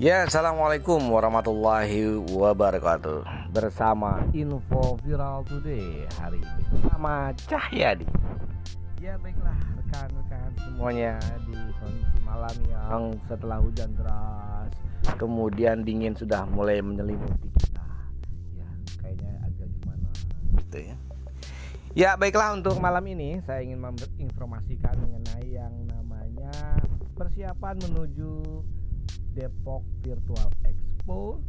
Ya, assalamualaikum warahmatullahi wabarakatuh. Bersama info viral today hari ini bersama Cahyadi. Ya baiklah rekan-rekan semuanya di kondisi malam yang setelah hujan deras, kemudian dingin sudah mulai menyelimuti kita. Ya kayaknya agak gimana gitu ya. Ya baiklah untuk malam ini saya ingin menginformasikan mengenai yang namanya persiapan menuju Depok Virtual Expo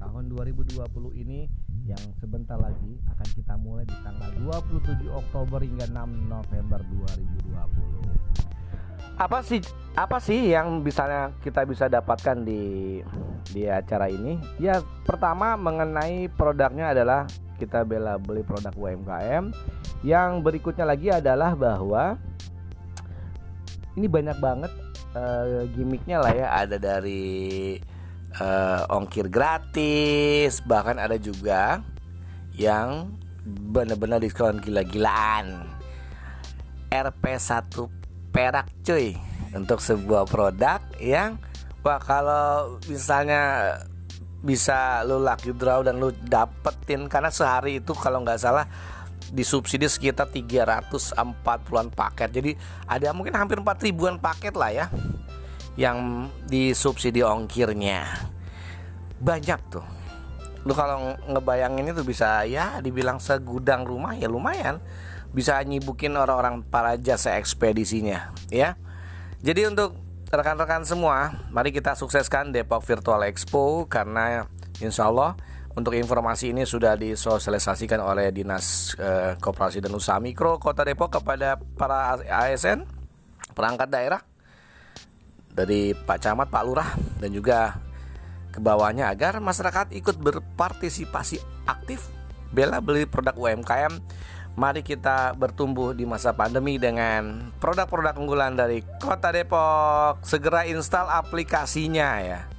tahun 2020 ini yang sebentar lagi akan kita mulai di tanggal 27 Oktober hingga 6 November 2020. Apa sih apa sih yang misalnya kita bisa dapatkan di di acara ini? Ya pertama mengenai produknya adalah kita bela beli produk UMKM. Yang berikutnya lagi adalah bahwa ini banyak banget uh, gimmicknya lah ya. Ada dari uh, ongkir gratis bahkan ada juga yang benar-benar diskon gila-gilaan. RP1 perak cuy. Untuk sebuah produk yang wah kalau misalnya bisa lu lucky draw dan lu dapetin karena sehari itu kalau nggak salah disubsidi sekitar 340-an paket. Jadi ada mungkin hampir 4 ribuan paket lah ya yang disubsidi ongkirnya. Banyak tuh. Lu kalau ngebayangin itu bisa ya dibilang segudang rumah ya lumayan bisa nyibukin orang-orang para jasa ekspedisinya ya. Jadi untuk rekan-rekan semua, mari kita sukseskan Depok Virtual Expo karena insya Allah untuk informasi ini sudah disosialisasikan oleh Dinas eh, Koperasi dan Usaha Mikro Kota Depok kepada para ASN, perangkat daerah dari Pak Camat, Pak Lurah dan juga ke bawahnya agar masyarakat ikut berpartisipasi aktif bela beli produk UMKM. Mari kita bertumbuh di masa pandemi dengan produk-produk unggulan dari Kota Depok. Segera install aplikasinya ya.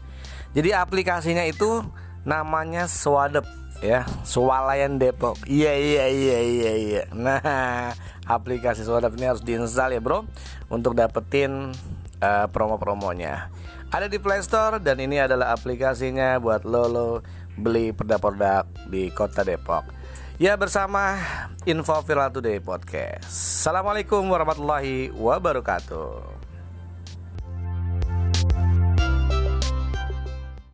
Jadi aplikasinya itu namanya Swadep ya. Swalayan Depok. Iya iya iya iya iya. Nah aplikasi Swadep ini harus diinstal ya bro. Untuk dapetin uh, promo-promonya. Ada di Play Store dan ini adalah aplikasinya buat lo lo beli produk-produk di kota Depok. Ya bersama Info Viral Today Podcast. Assalamualaikum warahmatullahi wabarakatuh